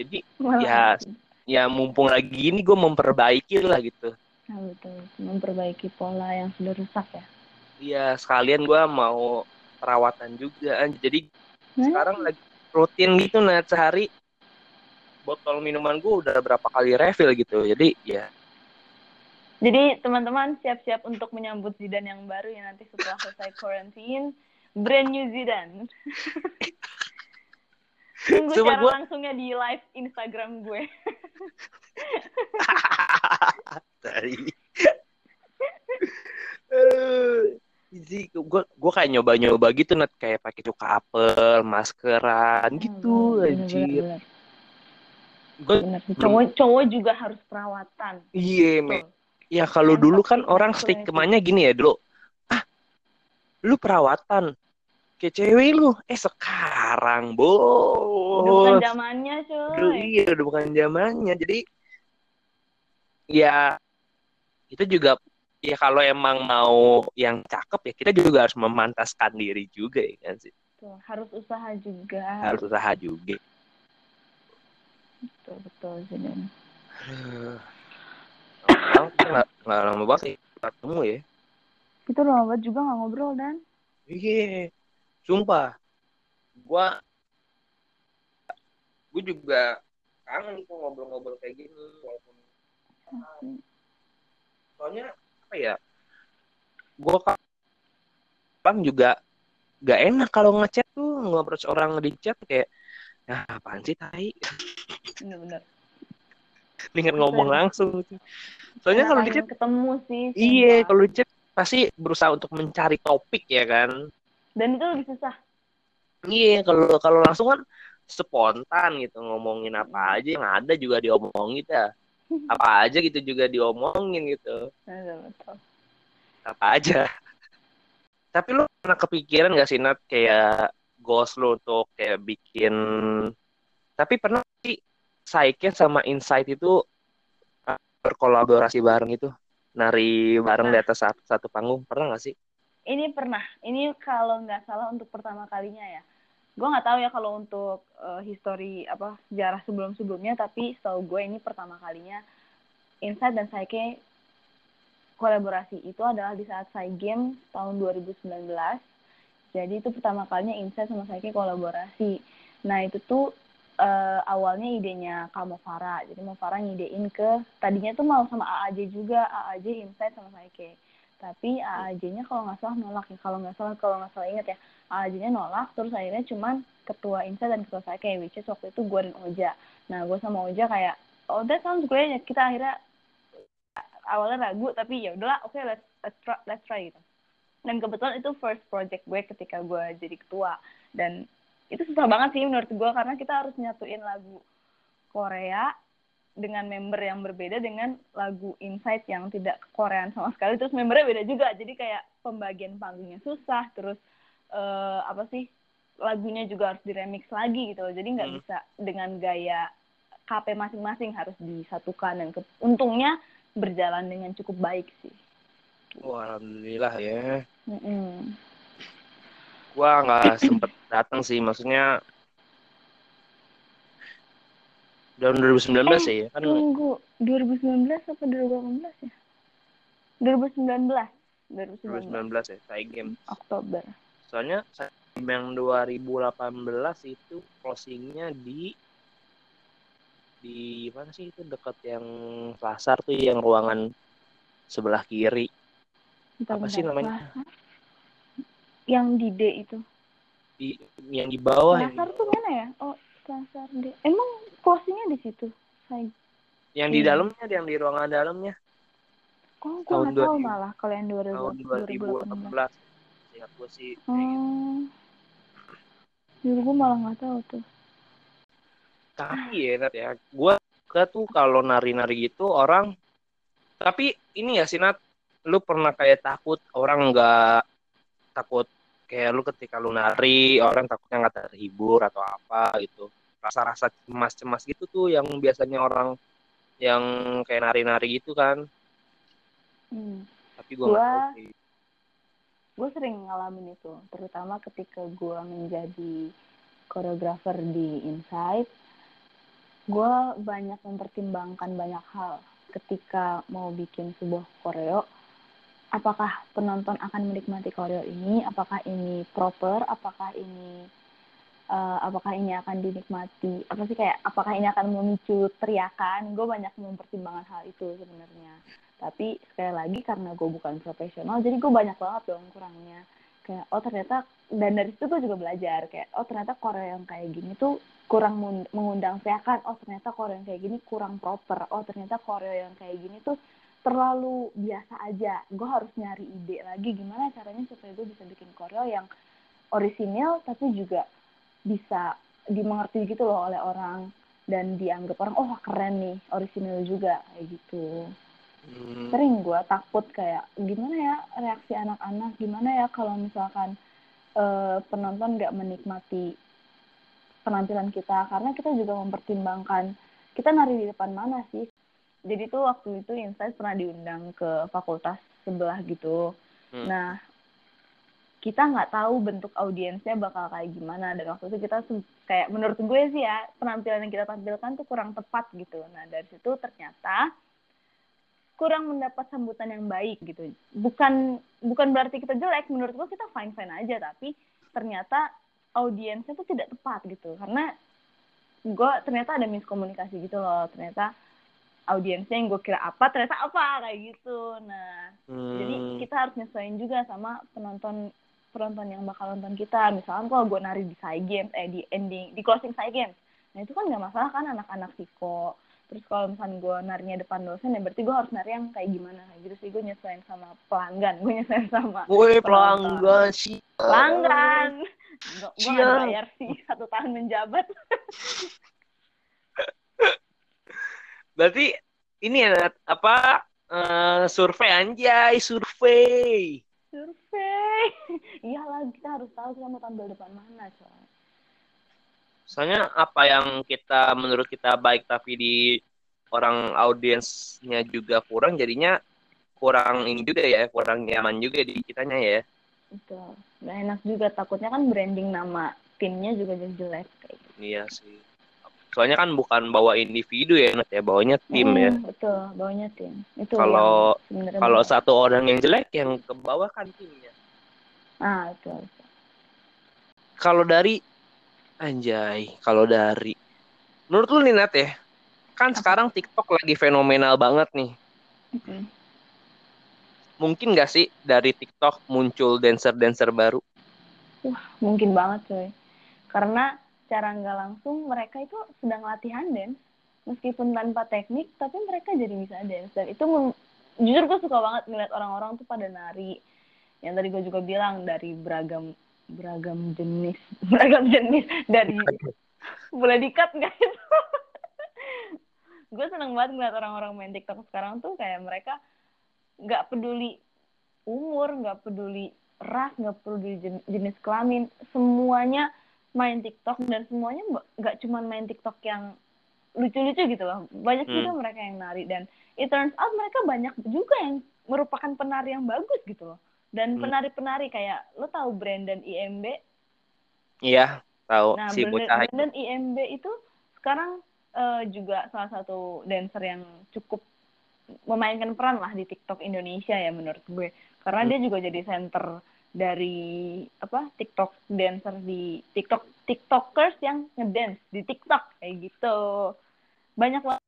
Jadi ya ya mumpung lagi ini gue memperbaiki lah gitu. Nah, betul. Memperbaiki pola yang sudah rusak ya? Iya sekalian gue mau perawatan juga. Jadi hmm? sekarang lagi rutin gitu nah sehari botol minuman gue udah berapa kali refill gitu. Jadi ya. Jadi teman-teman siap-siap untuk menyambut Zidan yang baru ya nanti setelah selesai quarantine. Brand new Zidan tunggu Cuma cara gua... langsungnya di live Instagram gue. Tadi sih gue gue kayak nyoba nyoba gitu net kayak pakai cuka apel maskeran gitu hmm, anjir. gue cowok cowok juga harus perawatan. Iya me ya kalau dulu kan orang stigmanya gini ya dulu ah lu perawatan kayak cewek lu eh sekarang bos udah bukan zamannya cuy iya udah bukan zamannya jadi ya itu juga ya kalau emang mau yang cakep ya kita juga harus memantaskan diri juga ya kan sih. Tuh, harus usaha juga. Harus usaha juga. Betul betul jadi. nggak nggak lama banget sih ketemu ya. Kita lama banget juga nggak ngobrol dan. Iya. Sumpah. Gue gue juga kangen tuh ngobrol-ngobrol kayak gini walaupun soalnya apa ya gue kan juga gak enak kalau ngechat tuh ngobrol orang di chat kayak ya apaan sih tai? Bener-bener dengan ngomong langsung soalnya kalau di chat ketemu sih iya kalau di chat pasti berusaha untuk mencari topik ya kan dan itu lebih susah. Iya kalau kalau langsung kan spontan gitu ngomongin apa aja yang ada juga diomongin ya. Apa aja gitu juga diomongin gitu. Betul apa aja. Tapi lu pernah kepikiran gak sih Nat kayak goals lu untuk kayak bikin tapi pernah sih Saike sama Insight itu uh, berkolaborasi bareng itu nari bareng nah. di atas satu, satu panggung pernah gak sih? Ini pernah. Ini kalau nggak salah untuk pertama kalinya ya. Gue nggak tahu ya kalau untuk uh, history apa sejarah sebelum sebelumnya, tapi setahu gue ini pertama kalinya Insight dan Saike kolaborasi itu adalah di saat saya game tahun 2019. Jadi itu pertama kalinya Insight sama saya kolaborasi. Nah itu tuh uh, awalnya idenya kamu Farah. Jadi mau Farah ngidein ke tadinya tuh mau sama AAJ juga, AAJ Insight sama saya Tapi AAJ-nya kalau nggak salah nolak ya. Kalau nggak salah kalau nggak salah ingat ya, AAJ-nya nolak. Terus akhirnya cuman ketua Insight dan ketua saya which is waktu itu gue dan Oja. Nah gue sama Oja kayak, oh that sounds great. Kita akhirnya awalnya ragu tapi ya udahlah oke okay, let's let's try, let's try gitu dan kebetulan itu first project gue ketika gue jadi ketua dan itu susah banget sih menurut gue karena kita harus nyatuin lagu Korea dengan member yang berbeda dengan lagu Insight yang tidak Korean sama sekali terus membernya beda juga jadi kayak pembagian panggungnya susah terus uh, apa sih lagunya juga harus diremix lagi gitu jadi nggak hmm. bisa dengan gaya KP masing-masing harus disatukan dan ke, untungnya berjalan dengan cukup baik sih. Wah, alhamdulillah ya. Mm -mm. Gua nggak sempet datang sih, maksudnya tahun 2019 eh, ya kan? tunggu 2019 apa 2018 ya? 2019 2019, 2019 ya saya game. Oktober. Soalnya saya yang 2018 itu closingnya di di mana sih itu? Dekat yang pasar tuh yang ruangan sebelah kiri. Bentar, apa bentar, sih namanya? Pasar? yang di D itu? Di yang di bawah pasar tuh mana ya? Oh pasar D emang closingnya di situ saya yang di iya. dalamnya yang di ruangan dalamnya. Oh gue nggak tahu malah kalau yang 2000, tahun 2018 ingat gue sih. Gitu. dulu gue malah nggak tahu tuh. Tapi ya Nat ya gue ke tuh kalau nari-nari gitu orang tapi ini ya Sinat lu pernah kayak takut orang nggak takut kayak lu ketika lu nari orang takutnya nggak terhibur atau apa gitu rasa-rasa cemas-cemas gitu tuh yang biasanya orang yang kayak nari-nari gitu kan. Hmm. tapi gue gua, gue sering ngalamin itu terutama ketika gue menjadi koreografer di Insight gue banyak mempertimbangkan banyak hal. Ketika mau bikin sebuah koreo apakah penonton akan menikmati koreo ini? Apakah ini proper? Apakah ini uh, apakah ini akan dinikmati? Apa sih kayak apakah ini akan memicu teriakan? Gue banyak mempertimbangkan hal itu sebenarnya. Tapi sekali lagi karena gue bukan profesional jadi gue banyak banget dong kurangnya. Kayak oh ternyata dan dari situ gue juga belajar. Kayak oh ternyata Korea yang kayak gini tuh kurang mengundang teriakan. Oh ternyata Korea yang kayak gini kurang proper. Oh ternyata Korea yang kayak gini tuh terlalu biasa aja. Gue harus nyari ide lagi gimana caranya supaya gue bisa bikin koreo yang orisinil tapi juga bisa dimengerti gitu loh oleh orang dan dianggap orang oh keren nih orisinil juga kayak gitu. Hmm. sering gue takut kayak gimana ya reaksi anak-anak? Gimana ya kalau misalkan uh, penonton nggak menikmati penampilan kita? Karena kita juga mempertimbangkan kita nari di depan mana sih? Jadi tuh waktu itu Insight pernah diundang ke fakultas sebelah gitu. Hmm. nah kita nggak tahu bentuk audiensnya bakal kayak gimana. Dan waktu itu kita kayak menurut gue sih ya penampilan yang kita tampilkan tuh kurang tepat gitu. Nah dari situ ternyata kurang mendapat sambutan yang baik gitu. Bukan bukan berarti kita jelek menurut gue kita fine fine aja. Tapi ternyata audiensnya tuh tidak tepat gitu. Karena gue ternyata ada miskomunikasi gitu loh. Ternyata audiensnya yang gue kira apa ternyata apa kayak gitu. Nah hmm. jadi kita harus nyesuaiin juga sama penonton penonton yang bakal nonton kita. Misalnya kalau gue nari di side games eh di ending di closing side games nah itu kan nggak masalah kan anak-anak siko terus kalau misalnya gue narinya depan dosen ya berarti gue harus nari yang kayak gimana gitu sih. Gue nyesuaiin sama pelanggan gue nyesuaiin sama Woi pelanggan sih pelanggan gue nggak bayar sih satu tahun menjabat. Berarti ini ya apa uh, survei anjay, survei. Survei. Iyalah kita harus tahu kita mau tampil depan mana, coy. Soalnya apa yang kita menurut kita baik tapi di orang audiensnya juga kurang jadinya kurang ini juga ya, kurang nyaman juga di kitanya ya. Betul. Gak enak juga takutnya kan branding nama timnya juga jadi jelek kayak gitu. Iya sih soalnya kan bukan bawa individu ya Nat ya bawanya tim hmm, ya betul bawanya tim. Itu kalau kalau satu orang yang jelek yang ke bawah kan timnya. Ah itu kalau dari anjay kalau dari menurut lu nih Nat ya kan sekarang TikTok lagi fenomenal banget nih. Okay. mungkin gak sih dari TikTok muncul dancer-dancer baru? Wah mungkin banget coy. Karena secara nggak langsung mereka itu sedang latihan dance meskipun tanpa teknik tapi mereka jadi bisa dance. Dan itu jujur gue suka banget ngeliat orang-orang tuh pada nari. Yang tadi gue juga bilang dari beragam beragam jenis beragam jenis dari boleh dikat nggak itu. Gue seneng banget ngeliat orang-orang main TikTok sekarang tuh kayak mereka nggak peduli umur nggak peduli ras nggak peduli jenis kelamin semuanya main TikTok dan semuanya nggak cuma main TikTok yang lucu-lucu gitu loh. Banyak hmm. juga mereka yang nari dan it turns out mereka banyak juga yang merupakan penari yang bagus gitu loh. Dan hmm. penari-penari kayak lo tahu Brandon IMB? Iya, tahu nah, si Brandon, Brandon IMB itu sekarang uh, juga salah satu dancer yang cukup memainkan peran lah di TikTok Indonesia ya menurut gue. Karena hmm. dia juga jadi center dari apa TikTok dancer di TikTok TikTokers yang ngedance di TikTok kayak gitu. Banyak banget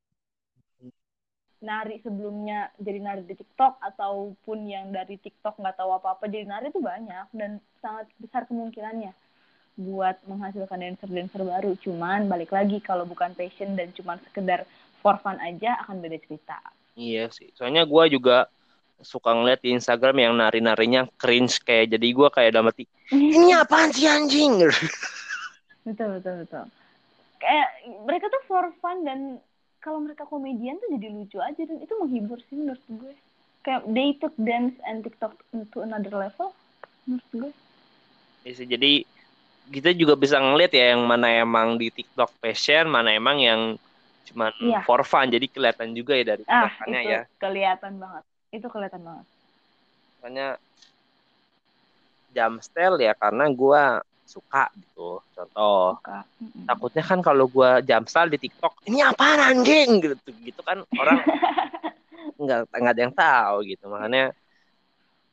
nari sebelumnya jadi nari di TikTok ataupun yang dari TikTok nggak tahu apa apa jadi nari itu banyak dan sangat besar kemungkinannya buat menghasilkan dancer-dancer baru. Cuman balik lagi kalau bukan passion dan cuman sekedar for fun aja akan beda cerita. Iya sih. Soalnya gue juga suka ngeliat di Instagram yang nari-narinya cringe kayak jadi gue kayak dalam mati ini apaan sih anjing? Betul betul betul. Kayak mereka tuh for fun dan kalau mereka komedian tuh jadi lucu aja dan itu menghibur sih menurut gue. Kayak they took dance and TikTok to another level menurut gue. Bisa iya jadi kita juga bisa ngeliat ya yang mana emang di TikTok passion mana emang yang cuman iya. for fun jadi kelihatan juga ya dari ah, itu ya. kelihatan banget itu kelihatan banget. Soalnya jam style ya karena gue suka gitu. Contoh suka. takutnya kan kalau gue jam style di TikTok ini apa anjing? gitu gitu kan orang nggak nggak ada yang tahu gitu. Makanya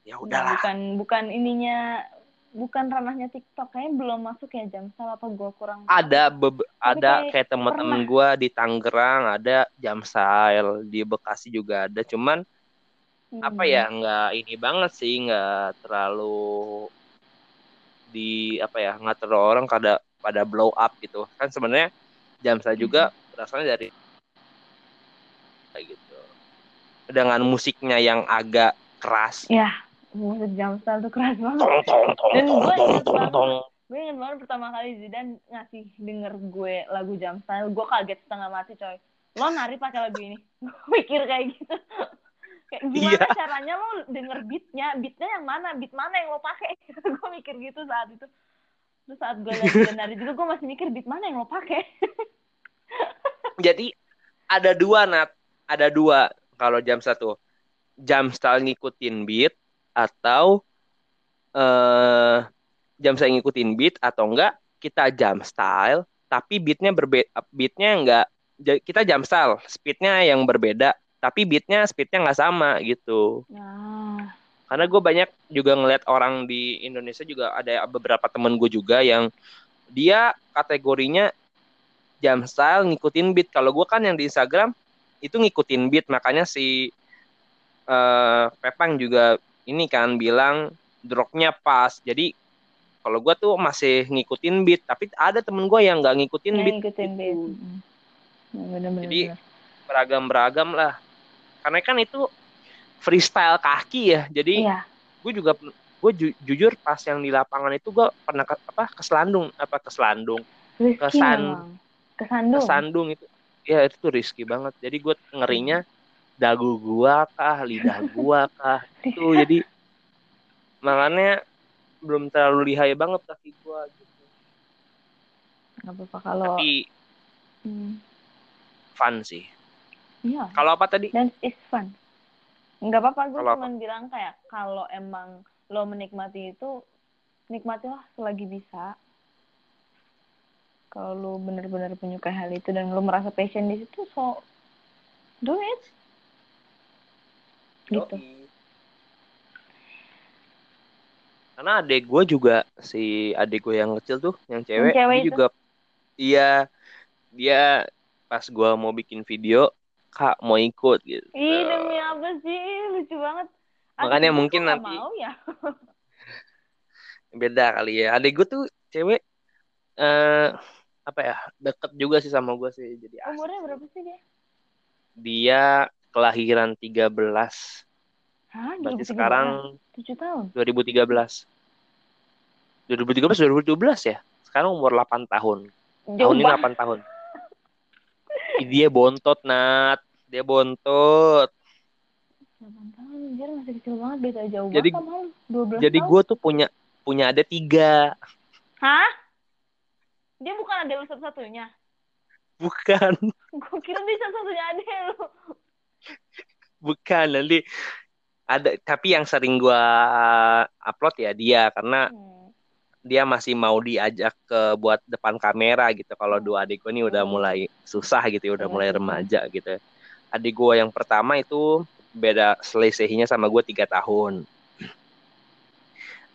ya udahlah. bukan bukan ininya bukan ranahnya TikTok. Kayaknya belum masuk ya jam style apa gue kurang ada ada kayak, kayak teman-teman gue di Tangerang ada jam style di Bekasi juga ada. Cuman hmm. apa ya nggak ini banget sih nggak terlalu di apa ya nggak terlalu orang kada pada blow up gitu. Kan sebenarnya jam saya juga hmm. berasalnya dari kayak gitu. Dengan musiknya yang agak keras. Ya musik jam tuh keras banget. Dan gue ingat banget gue ingat banget pertama kali Zidan ngasih denger gue lagu jam gue kaget setengah mati coy. Lo nari pakai lagu ini. Mikir kayak gitu kayak gimana iya. caranya lo denger beatnya? Beatnya yang mana? Beat mana yang lo pakai? Gue mikir gitu saat itu. Terus saat gue lagi nari juga gue masih mikir beat mana yang lo pakai? Jadi ada dua nat. Ada dua kalau jam satu. Jam style ngikutin beat atau uh, jam style ngikutin beat atau enggak kita jam style tapi beatnya berbeda beatnya enggak kita jam style speednya yang berbeda tapi beatnya speednya nggak sama gitu. Nah. karena gue banyak juga ngeliat orang di Indonesia juga ada beberapa temen gue juga yang dia kategorinya jam style ngikutin beat. Kalau gue kan yang di Instagram itu ngikutin beat. Makanya si uh, Pepang juga ini kan bilang dropnya pas. Jadi kalau gue tuh masih ngikutin beat. Tapi ada temen gue yang nggak ngikutin yang beat. ngikutin beat. Bener -bener. jadi beragam-beragam lah karena kan itu freestyle kaki ya. Jadi iya. gue juga gue ju jujur pas yang di lapangan itu gue pernah ke, apa keselandung apa keselandung kesan kesandung kesandung itu. Ya itu tuh risky banget. Jadi gue ngerinya dagu gua kah lidah gua kah itu jadi makanya belum terlalu lihai banget kaki gua gitu. Nggak apa-apa kalau tapi hmm. fun sih iya. Kalau apa tadi? Dan is fun. Nggak apa-apa gue cuma bilang kayak kalau emang lo menikmati itu nikmatilah selagi bisa. Kalau lo bener-bener menyukai hal itu dan lo merasa passion di situ so do it. Gitu. Karena adik gue juga si adik gue yang kecil tuh yang cewek, yang cewek dia juga iya dia pas gue mau bikin video kak mau ikut gitu. Ih, demi apa sih? Lucu banget. Makanya adik mungkin nanti mau ya. Beda kali ya. Adik gue tuh cewek eh uh, apa ya deket juga sih sama gue sih jadi umurnya asli. berapa sih dia? Dia kelahiran 13 Hah, berarti sekarang 7 tahun? 2013 2013 2012 ya? Sekarang umur 8 tahun. Jauh tahun ini 8 tahun dia bontot nat. Dia bontot. 8 tahun dia masih kecil banget beda jauh jadi, banget 12 jadi gue tuh punya punya ada tiga. Hah? Dia bukan ada lu satu-satunya? Bukan. Gue kira dia satu-satunya ada lu. Bukan nanti ada tapi yang sering gue upload ya dia karena hmm dia masih mau diajak ke buat depan kamera gitu. Kalau dua adik gue ini udah mulai susah gitu ya udah mulai remaja gitu adik gue yang pertama itu beda selisihnya sama gue tiga tahun.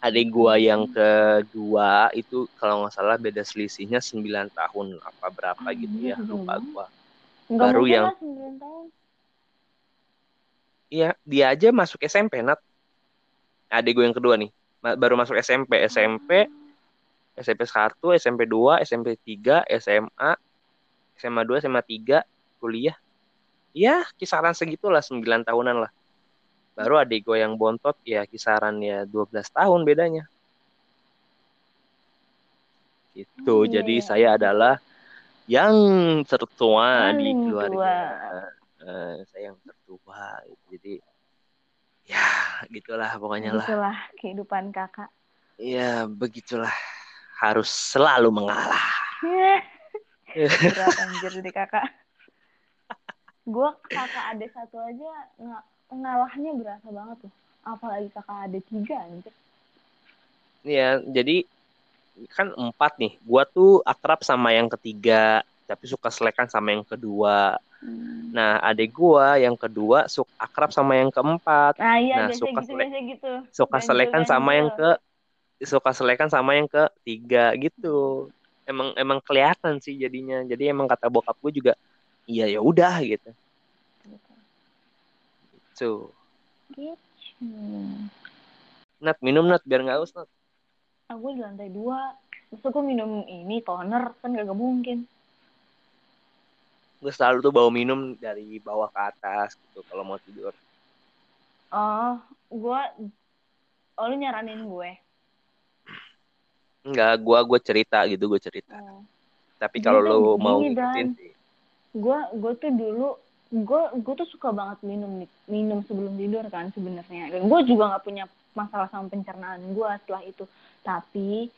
Adik gue yang kedua itu kalau nggak salah beda selisihnya sembilan tahun apa berapa gitu ya lupa gue baru yang iya dia aja masuk SMP nat. Adik gue yang kedua nih baru masuk SMP SMP SMP 1 SMP 2 SMP 3 SMA SMA 2 SMA 3 kuliah. Ya kisaran segitulah 9 tahunan lah. Baru adik gue yang bontot ya kisaran ya 12 tahun bedanya. Itu hmm, jadi saya adalah yang tertua di keluarga. uh, saya yang tertua. Jadi ya gitulah pokoknya lah. Begitulah kehidupan kakak. Iya, begitulah. Harus selalu mengalah. Berat anjir di kakak. Gue kakak ada satu aja ngalahnya berasa banget tuh. Apalagi kakak ada tiga anjir. Iya, jadi kan empat nih. Gua tuh akrab sama yang ketiga, tapi suka selekan sama yang kedua. Hmm. Nah, adik gua yang kedua suka akrab sama yang keempat. Ah, iya, nah, suka gitu, selek, gitu. suka ganjil, selekan ganjil. sama yang ke suka selekan sama yang ketiga gitu. Emang emang kelihatan sih jadinya. Jadi emang kata bokap gue juga, iya ya udah gitu. Gitu. Gitu. Nat minum nat biar nggak haus nat. Aku di lantai dua. Terus aku minum ini toner kan gak mungkin gue selalu tuh bawa minum dari bawah ke atas gitu kalau mau tidur. Oh gue oh lu nyaranin gue? Enggak gue gue cerita gitu gue cerita. Oh. tapi kalau lu mau ngikutin gue gue tuh dulu gue gue tuh suka banget minum minum sebelum tidur kan sebenarnya. Dan gue juga nggak punya masalah sama pencernaan gue setelah itu. Tapi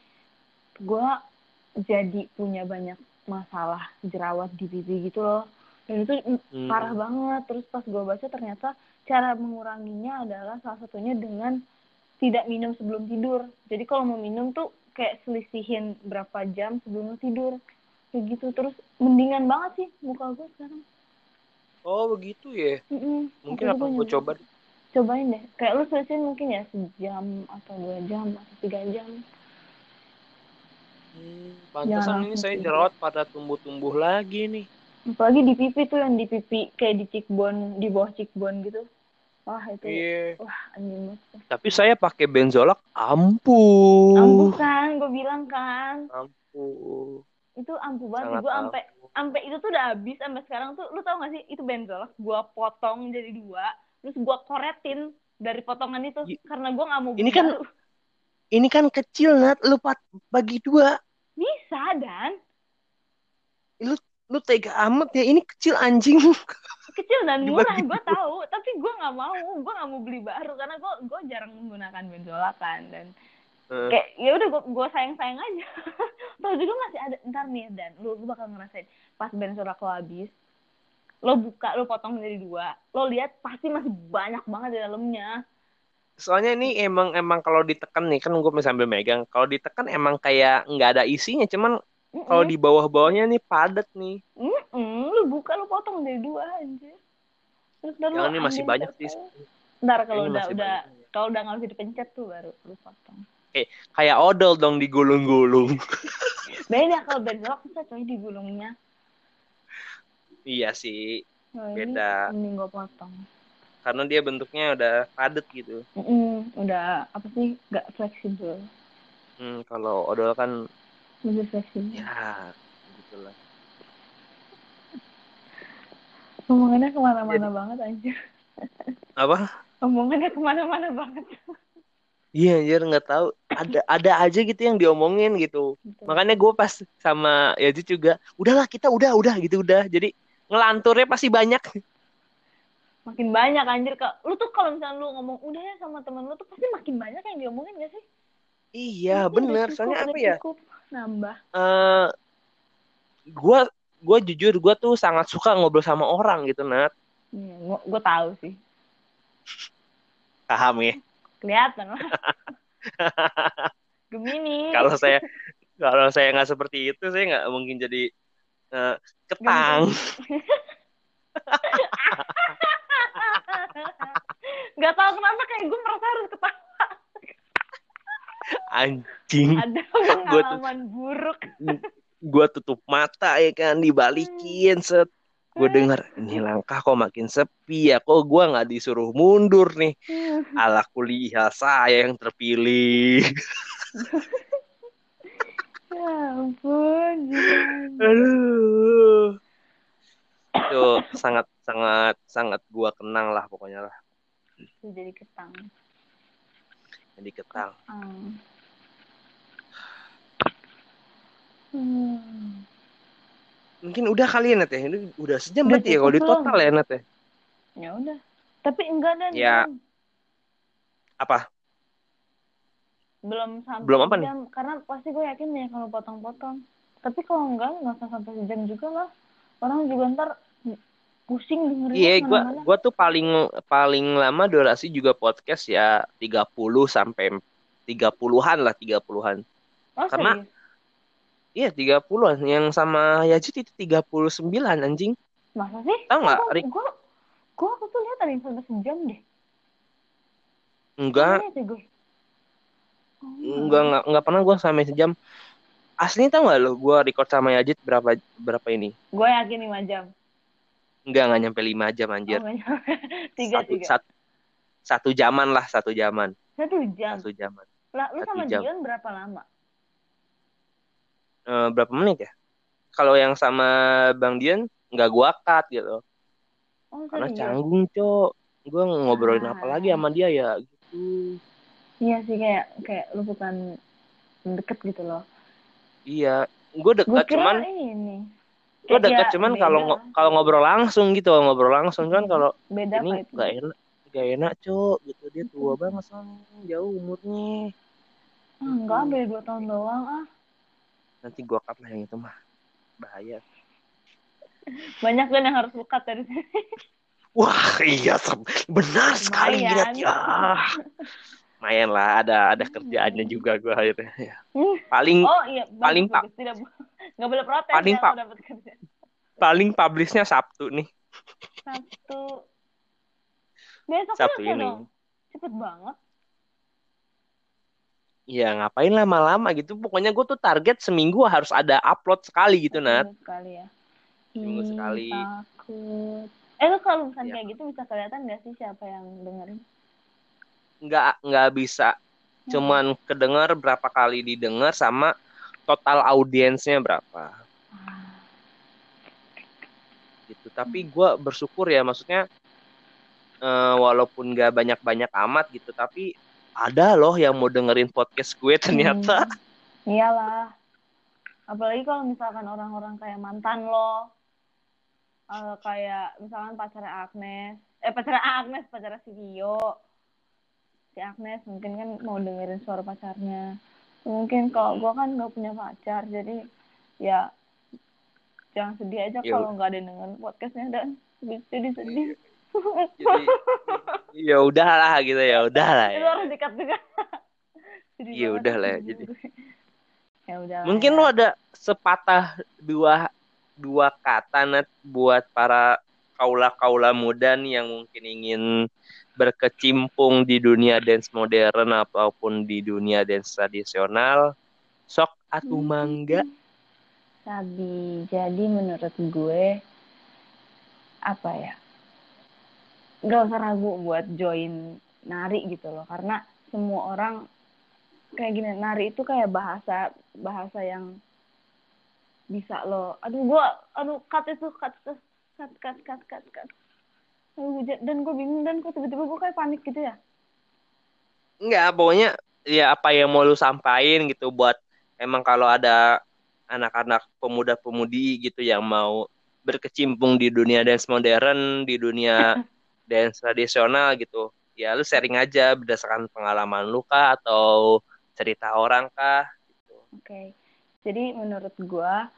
gue jadi punya banyak masalah jerawat di pipi gitu loh. Dan itu hmm. parah banget. Terus pas gue baca ternyata cara menguranginya adalah salah satunya dengan tidak minum sebelum tidur. Jadi kalau mau minum tuh kayak selisihin berapa jam sebelum tidur. Kayak gitu. Terus mendingan banget sih muka gue sekarang. Oh begitu ya? Mm -mm. mungkin apa gue coba? Cobain deh. Kayak lu selesai mungkin ya sejam atau dua jam atau tiga jam hmm, pantesan ini saya jerawat pada tumbuh-tumbuh lagi nih. Apalagi di pipi tuh yang di pipi kayak di cheekbone di bawah cheekbone gitu. Wah itu yeah. wah anjing banget tapi saya pakai benzolak ampuh. Ampuh kan gue bilang kan. Ampuh. Itu ampuh banget gue sampai sampai itu tuh udah habis sampai sekarang tuh. Lu tau gak sih itu benzolak gue potong jadi dua terus gue koretin dari potongan itu y karena gue nggak mau ini kan ini kan kecil nat. Lu bagi dua bisa dan lu lu tega amat ya ini kecil anjing. Kecil dan murah gue tahu. Tapi gue nggak mau gue nggak mau beli baru karena gue gue jarang menggunakan benzola kan dan uh. kayak ya udah gue gue sayang sayang aja. Tau juga masih ada ntar nih dan lu, lu bakal ngerasain pas benzola lo habis lo buka lo potong dari dua lo lihat pasti masih banyak banget di dalamnya soalnya ini emang emang kalau ditekan nih kan gue sambil megang kalau ditekan emang kayak nggak ada isinya cuman Mm -mm. Kalau di bawah-bawahnya nih padat nih. Mm -mm. Lu buka lu potong dari dua aja. Terus Yang ini masih banyak sih. Ntar kalau udah udah kalau udah nggak bisa dipencet tuh baru lu potong. Eh, kayak odol dong digulung-gulung. Beda kalau benjolak bisa coy digulungnya. Iya sih. Oh, Beda. Ini, ini gue potong. Karena dia bentuknya udah padat gitu. Mm udah apa sih? Gak fleksibel. Hmm, kalau odol kan lebih fleksibel ya gitulah omongannya ke mana-mana Jadi, banget anjir apa omongannya ke mana-mana banget Iya anjir nggak tahu ada ada aja gitu yang diomongin gitu Betul. makanya gue pas sama Yazid juga udahlah kita udah udah gitu udah jadi ngelanturnya pasti banyak makin banyak anjir kak. Lu tuh kalau misalnya lu ngomong udah ya sama temen lu tuh pasti makin banyak yang diomongin gak sih? Iya bener. soalnya apa ya? cukup. Nambah. Uh, eh, gue jujur gue tuh sangat suka ngobrol sama orang gitu nat. Iya, gue tahu sih. Paham ya? Kelihatan lah. Gemini. Kalau saya kalau saya nggak seperti itu saya nggak mungkin jadi uh, ketang nggak tahu kenapa kayak gue merasa harus ketawa. Anjing. Ada pengalaman gua buruk gue tutup mata ya kan dibalikin set. Gue dengar ini langkah kok makin sepi ya kok gue nggak disuruh mundur nih. Ala kuliah saya yang terpilih. Ya ampun aduh itu sangat sangat sangat gue kenang lah pokoknya lah jadi ketang jadi ketang hmm. Hmm. Mungkin udah kali ya Nat ya. Ini udah sejam berarti ya kalau di total ya Nat ya. Ya udah. Tapi enggak dan ya. Apa? Belum sampai Belum apa jam. nih? Karena pasti gue yakin ya kalau potong-potong. Tapi kalau enggak nggak usah sampai sejam juga lah. Orang juga ntar pusing dengerin Iya, gua gua tuh paling paling lama durasi juga podcast ya 30 sampai 30-an lah, 30-an. Oh, Karena serius? Iya, tiga puluhan. Yang sama Yajit itu tiga puluh sembilan anjing. Masa sih? Tahu nggak? Gue, gue aku tuh lihat ada yang sampai sejam deh. Enggak. gue. Oh, enggak, enggak, enggak pernah gue sampai sejam. Asli tau gak lo gue record sama Yajit berapa berapa ini? Gue yakin lima jam. Enggak, enggak nyampe lima jam anjir. Oh, tiga, satu, tiga. Satu, satu jaman lah, satu jaman. Satu jam? Satu jaman. Lah, lu sama jam. Dion berapa lama? uh, berapa menit ya? Kalau yang sama Bang Dian nggak gua cut gitu. Oh, Karena canggung, Cok. Gua ngobrolin ah. apa lagi sama dia ya gitu. Iya sih kayak kayak lu bukan deket gitu loh. Iya, gue deket gua cuman ini. Gue deket ya, cuman kalau kalau ngobrol langsung gitu, ngobrol langsung kan kalau ini gak enak, gak enak cok gitu. Dia tua banget soalnya jauh umurnya. Enggak, beda dua tahun doang ah. Nanti gua cut lah yang itu mah. Bahaya. Banyak kan yang harus buka dari sini. Wah iya benar sekali ya lumayan lah ada ada kerjaannya hmm. juga gua akhirnya ya. Paling oh iya paling pak tidak nggak boleh protes paling pak paling publishnya sabtu nih sabtu Besok Sabtu ini. Dong. Cepet banget. Ya ngapain lama-lama gitu. Pokoknya gue tuh target seminggu harus ada upload sekali gitu, Nat. Seminggu sekali ya. Seminggu sekali. Takut. Eh lu kalau misalnya Ya. kayak gitu bisa kelihatan gak sih siapa yang dengerin? Nggak, nggak bisa. Cuman kedenger berapa kali didengar sama total audiensnya berapa. Gitu. Tapi gue bersyukur ya, maksudnya eh, walaupun nggak banyak-banyak amat gitu, tapi ada loh yang mau dengerin podcast gue ternyata. Hmm, iyalah. Apalagi kalau misalkan orang-orang kayak mantan lo, eh, kayak misalkan pacarnya Agnes, eh pacarnya Agnes, pacarnya si Vio, si Agnes mungkin kan mau dengerin suara pacarnya. Mungkin kalau gue kan nggak punya pacar, jadi ya jangan sedih aja Ya kalau nggak ada dengerin podcastnya dan jadi sedih. Jadi ya udahlah gitu ya, udahlah Itu ya. harus dikat juga. Iya, udah lah ya, sedih jadi. Ya udah. Mungkin lu ada sepatah dua dua kata Nat, buat para kaula-kaula muda nih yang mungkin ingin berkecimpung di dunia dance modern ataupun di dunia dance tradisional. Sok atu mangga. Sabi. Jadi menurut gue apa ya? Gak usah ragu buat join nari gitu loh, karena semua orang kayak gini nari itu kayak bahasa bahasa yang bisa lo. Aduh gue, aduh cut itu cut cut cut cut cut cut. cut. Dan gue bingung dan kok tiba-tiba gue kayak panik gitu ya. Enggak, pokoknya ya apa yang mau lu sampaikan gitu buat emang kalau ada anak-anak pemuda-pemudi gitu yang mau berkecimpung di dunia dance modern, di dunia dance tradisional gitu. Ya lu sharing aja berdasarkan pengalaman lu kah atau cerita orang kah gitu. Oke, jadi menurut gua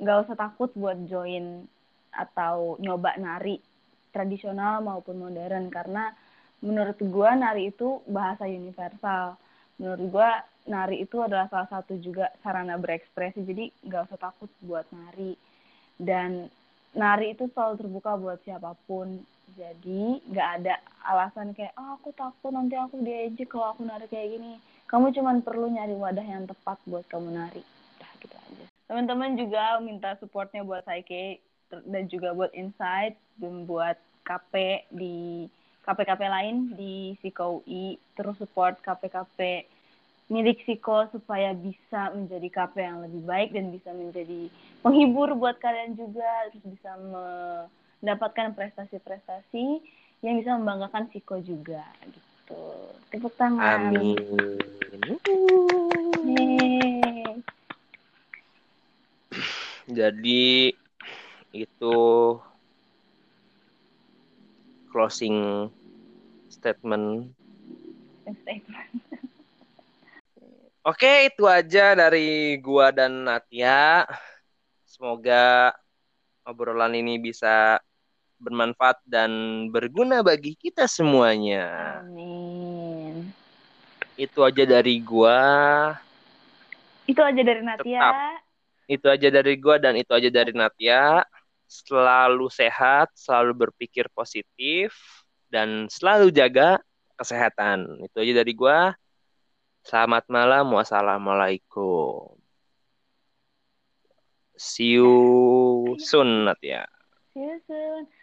nggak usah takut buat join atau nyoba nari tradisional maupun modern karena menurut gua nari itu bahasa universal. Menurut gua nari itu adalah salah satu juga sarana berekspresi. Jadi nggak usah takut buat nari dan nari itu selalu terbuka buat siapa pun. Jadi nggak ada alasan kayak ah aku takut nanti aku diejek kalau aku nari kayak gini kamu cuman perlu nyari wadah yang tepat buat kamu nari Udah gitu aja teman-teman juga minta supportnya buat Saike ter- dan juga buat Insight dan buat KP di KP-KP lain di Siko UI terus support KP-KP milik Siko supaya bisa menjadi KP yang lebih baik dan bisa menjadi penghibur buat kalian juga terus bisa mendapatkan prestasi-prestasi yang bisa membanggakan Siko juga gitu tepuk tangan Amin. Yeay. Jadi itu closing statement statement Oke, itu aja dari gua dan Natia. Semoga obrolan ini bisa bermanfaat dan berguna bagi kita semuanya. amin Itu aja dari gua, itu aja dari Natia Tetap. itu aja dari gua dan itu aja dari Natia. Selalu sehat, selalu berpikir positif dan selalu jaga kesehatan. Itu aja dari gua. Selamat malam. Wassalamualaikum. See you soon, Natia. see you soon